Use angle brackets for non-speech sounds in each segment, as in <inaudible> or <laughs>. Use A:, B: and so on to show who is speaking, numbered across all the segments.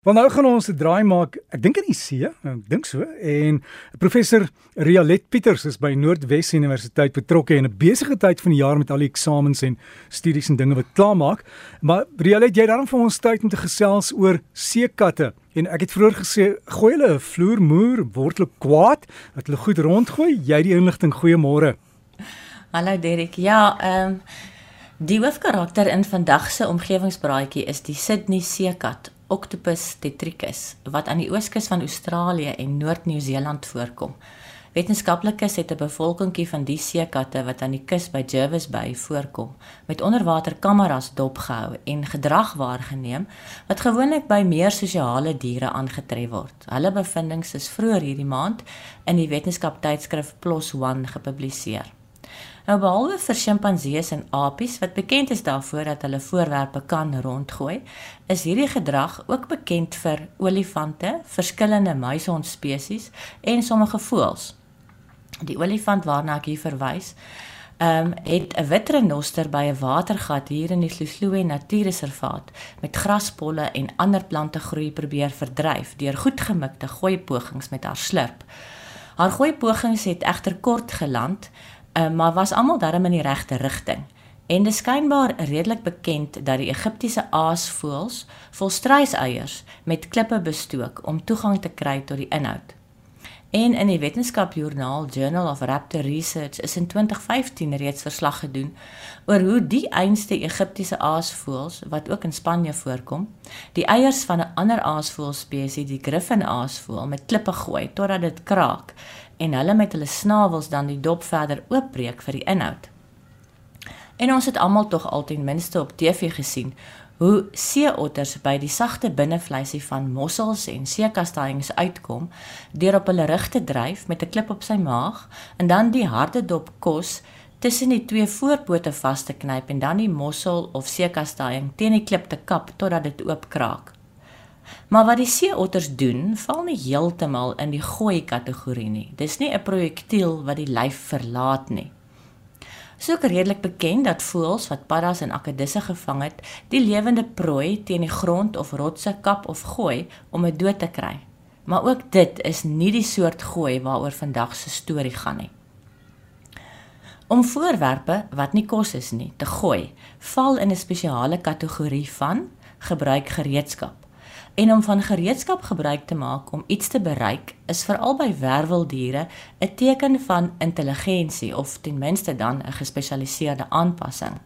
A: Want nou gaan ons 'n draai maak. Ek dink in die see, ek dink so. En professor Rialet Pieters is by Noordwes Universiteit betrokke en 'n besige tyd van die jaar met al die eksamens en studies en dinge wat klaarmaak. Maar Rialet, jy daarom vir ons tyd om te gesels oor seekatte. En ek het vroeër gesê, gooi hulle 'n vloermoer, word hulle kwaad, dat hulle goed rondgooi. Jy die inligting, goeiemôre.
B: Hallo Derek. Ja, ehm um, die hoofkarakter in vandag se omgewingsbraaitjie is die Sydney seekat Octopus tetricus wat aan die ooskus van Australië en Noord-Nieu-Seeland voorkom. Wetenskaplikes het 'n bevolkingkie van die seekatte wat aan die kus by Jervis Bay voorkom, met onderwaterkameras dopgehou en gedrag waargeneem wat gewoonlik by meer sosiale diere aangetref word. Hulle bevindinge is vroeër hierdie maand in die wetenskaptydskrif PLOS ONE gepubliseer. Nou behalwe vir sjimpansees en apies wat bekend is daarvoor dat hulle voorwerpe kan rondgooi, is hierdie gedrag ook bekend vir olifante, verskillende muishond spesies en sommige voëls. Die olifant waarna ek hier verwys, ehm um, het 'n wit renoster by 'n watergat hier in die Sloesloe Natuurreservaat met graspolle en ander plante groei probeer verdryf deur goed gemikte gooi pogings met haar slurp. Haar gooi pogings het egter kort geland uh, maar was almal darm in die regte rigting. En dit skynbaar redelik bekend dat die Egiptiese aasvoëls vol struiseiers met klippe bestook om toegang te kry tot die inhoud. En in die wetenskapjoernaal Journal of Raptor Research is in 2015 reeds verslag gedoen oor hoe die einste Egiptiese aasvoëls wat ook in Spanje voorkom, die eiers van 'n ander aasvoëlspesies, die griffin aasvoël, met klippe gooi totdat dit kraak en hulle met hulle snavels dan die dop verder oopbreek vir die inhoud. En ons het almal tog al ten minste op TV gesien hoe seeotters by die sagte binnevleisie van mossels en seekastanjes uitkom deur op hulle rug te dryf met 'n klip op sy maag en dan die harde dop kos tussen die twee voorpote vas te knyp en dan die mossel of seekastanje teen die klip te kap totdat dit oopkraak. Maar wat die seeotters doen, val nie heeltemal in die gooi kategorie nie. Dis nie 'n projektiel wat die lyf verlaat nie. Soek redelik bekend dat voëls wat paddas en akedisse gevang het, die lewende prooi teen die grond of rotse kap of gooi om dit dood te kry. Maar ook dit is nie die soort gooi waaroor vandag se storie gaan nie. Om voorwerpe wat nie kos is nie te gooi, val in 'n spesiale kategorie van gebruikgereedskap. En om van gereedskap gebruik te maak om iets te bereik, is veral by werweldiere 'n teken van intelligensie of ten minste dan 'n gespesialiseerde aanpassing.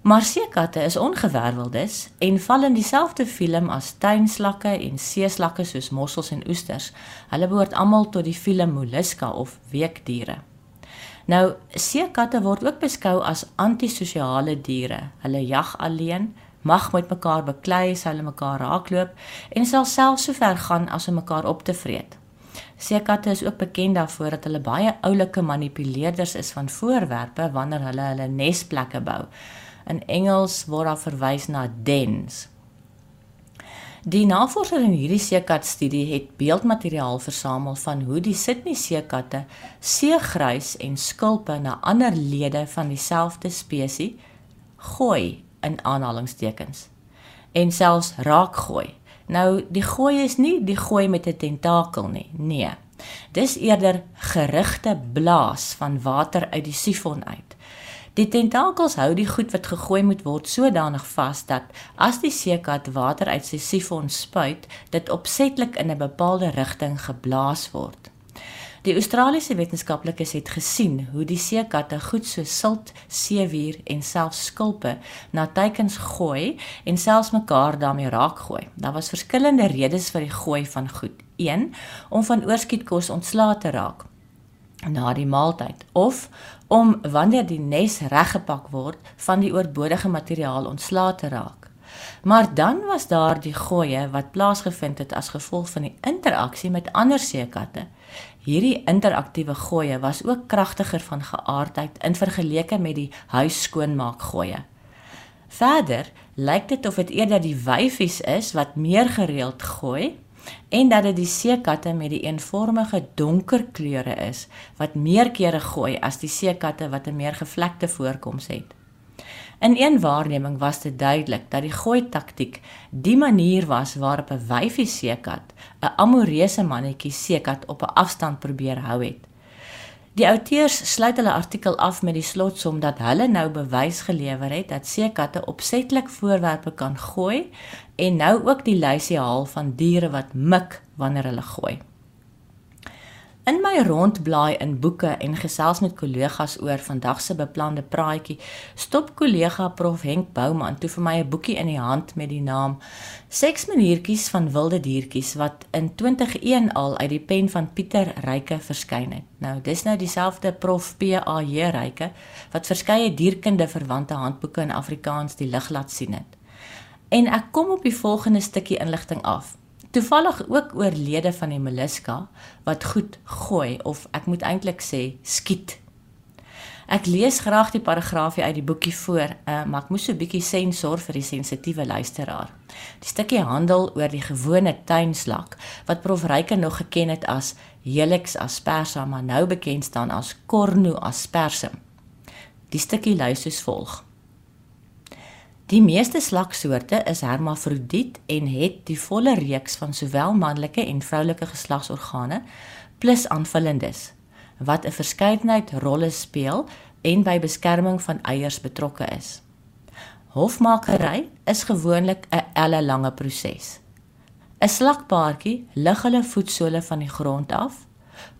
B: Maar seekatte is ongewerveldes en val in dieselfde film as tuinslakke en seeslakke soos mossels en oesters. Hulle behoort almal tot die film Mollusca of weekdiere. Nou, seekatte word ook beskou as antisosiale diere. Hulle jag alleen, mag met mekaar beklei, sou hulle mekaar raakloop en sal selfs so ver gaan as om mekaar op te vreet. Seekatte is ook bekend daarvoor dat hulle baie oulike manipuleerders is van voorwerpe wanneer hulle hulle nesplekke bou. In Engels word daar verwys na dens. Die navorsers in hierdie seekat studie het beeldmateriaal versamel van hoe die Sydney seekatte seegruis en skulpe na ander lede van dieselfde spesies gooi in aanhalingstekens en selfs raak gooi. Nou die gooi is nie die gooi met 'n tentakel nie. Nee. Dis eerder gerigte blaas van water uit die sifon uit. Die tentakels hou die goed wat gegooi moet word sodanig vas dat as die seekat water uit sy sifon spuit, dit opsetlik in 'n bepaalde rigting geblaas word. Die Australiese wetenskaplikes het gesien hoe die seekatte goed so silt, seewier en selfs skulpe na teikens gooi en selfs mekaar daarmee raak gooi. Daar was verskillende redes vir die gooi van goed. 1 om van oorskietkos ontslae te raak na die maaltyd of om wanneer die nes reggepak word van die oorbodige materiaal ontslae te raak. Maar dan was daar die gooie wat plaasgevind het as gevolg van die interaksie met ander seekatte. Hierdie interaktiewe gooie was ook kragtiger van geaardheid in vergelyking met die huisskoonmaak gooie. Verder lyk dit of dit eerder die wyfies is wat meer gereeld gooi en dat dit die seekatte met die eenvormige donker kleure is wat meer kere gooi as die seekatte wat 'n meer gevlekte voorkoms het. In een waarneming was dit duidelik dat die gooi taktiek die manier was waarop 'n wyfie seekat 'n amoreuse mannetjie seekat op 'n afstand probeer hou het. Die outeurs sluit hulle artikel af met die slotsom dat hulle nou bewys gelewer het dat seekatte opsetlik voorwerpe kan gooi en nou ook die lysie haal van diere wat mik wanneer hulle gooi. In my rondblaai in boeke en gesels met kollegas oor vandag se beplande praatjie, stop kollega Prof Henk Bouman toe vir my 'n boekie in die hand met die naam Seksmaniertjies van wilde diertjies wat in 2001 al uit die pen van Pieter Ryke verskyn het. Nou, dis nou dieselfde Prof PAJ Ryke wat verskeie dierkunde verwante handboeke in Afrikaans die lig laat sien het. En ek kom op die volgende stukkie inligting af. Toevallig ook oor lede van die Meliska wat goed gooi of ek moet eintlik sê skiet. Ek lees graag die paragraafie uit die boekie voor, uh, maar ek moes so 'n bietjie sensor vir die sensitiewe luisteraar. Die stukkie handel oor die gewone tuinslak wat Prof Ryke nog geken het as Helix aspersa, maar nou bekend staan as Cornu aspersum. Die stukkie lui soos volg: Die meeste slaksoorte is hermafrodiet en het die volle reeks van sowel manlike en vroulike geslagsorgane plus aanvullendes wat 'n verskeidenheid rolle speel en by beskerming van eiers betrokke is. Hofmakery is gewoonlik 'n ellelange proses. 'n Slakpaartjie lig hulle voetsole van die grond af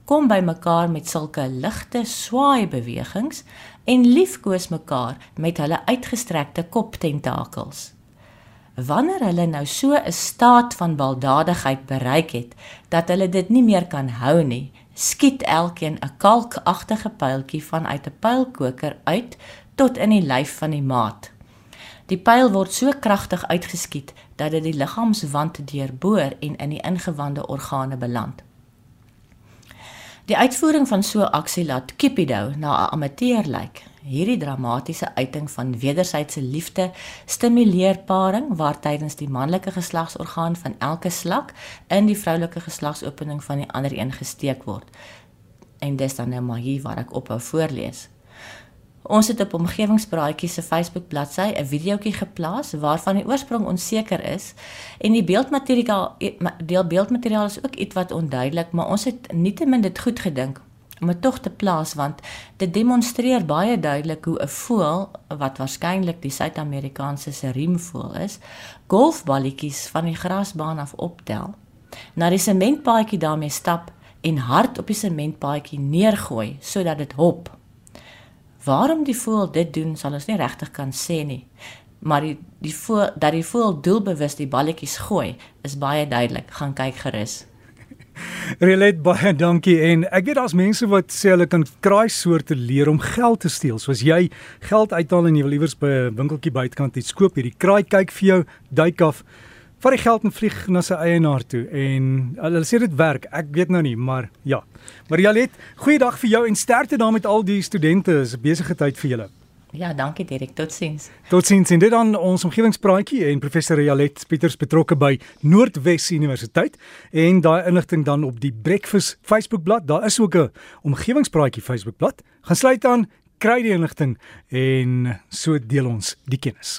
B: kom by mekaar met sulke ligte swaai bewegings en liefkoes mekaar met hulle uitgestrekte koptentakels. Wanneer hulle nou so 'n staat van baldadigheid bereik het dat hulle dit nie meer kan hou nie, skiet elkeen 'n kalkagtige pyltjie vanuit 'n pylkoker uit tot in die lyf van die maat. Die pyl word so kragtig uitgeskiet dat dit die liggaamswand deurboor en in die ingewande organe beland. Die uitvoering van so 'n aksie laat Cupido na 'n amateur lyk. Hierdie dramatiese uiting van wederwysige liefde stimuleer paring waar tydens die manlike geslagsorgaan van elke slak in die vroulike geslagsopening van die ander een gesteek word. En dis dan nou maar hier waar ek ophou voorlees. Ons het op omgewingspraatjies se Facebook bladsy 'n videoetjie geplaas waarvan die oorsprong onseker is en die beeldmateriaal deel beeldmateriaal is ook iets wat onduidelik, maar ons het nietemin dit goed gedink om dit tog te plaas want dit demonstreer baie duidelik hoe 'n voël wat waarskynlik die Suid-Amerikaanse se riemvoël is, golfballetjies van die grasbaan af optel, na die sementpaadjie daarmee stap en hard op die sementpaadjie neergooi sodat dit hop Waarom die voël dit doen, sal ons nie regtig kan sê nie. Maar die die voël dat die voël doelbewus die balletjies gooi, is baie duidelik. Gaan kyk gerus. <laughs>
A: Relet baie dankie en ek weet daar's mense wat sê hulle kan kraaisoorte leer om geld te steel. So as jy geld uithaal en jy wil iewers by 'n winkeltjie buitekant iets koop, hierdie kraai kyk vir jou, duik af vat die geld en vlieg na sy eienaar toe en hulle sê dit werk. Ek weet nou nie, maar ja. Marialet, goeiedag vir jou en sterkte daar met al die studente. Dis 'n besige tyd vir julle.
B: Ja, dankie Dirk. Totsiens.
A: Totsiens. En dit dan ons omgewingspraatjie en professor Rialet Pieters betrokke by Noordwes Universiteit en daai inligting dan op die Breakfast Facebookblad. Daar is ook 'n omgewingspraatjie Facebookblad. Gaan sluit aan, kry die inligting en so deel ons die kennis.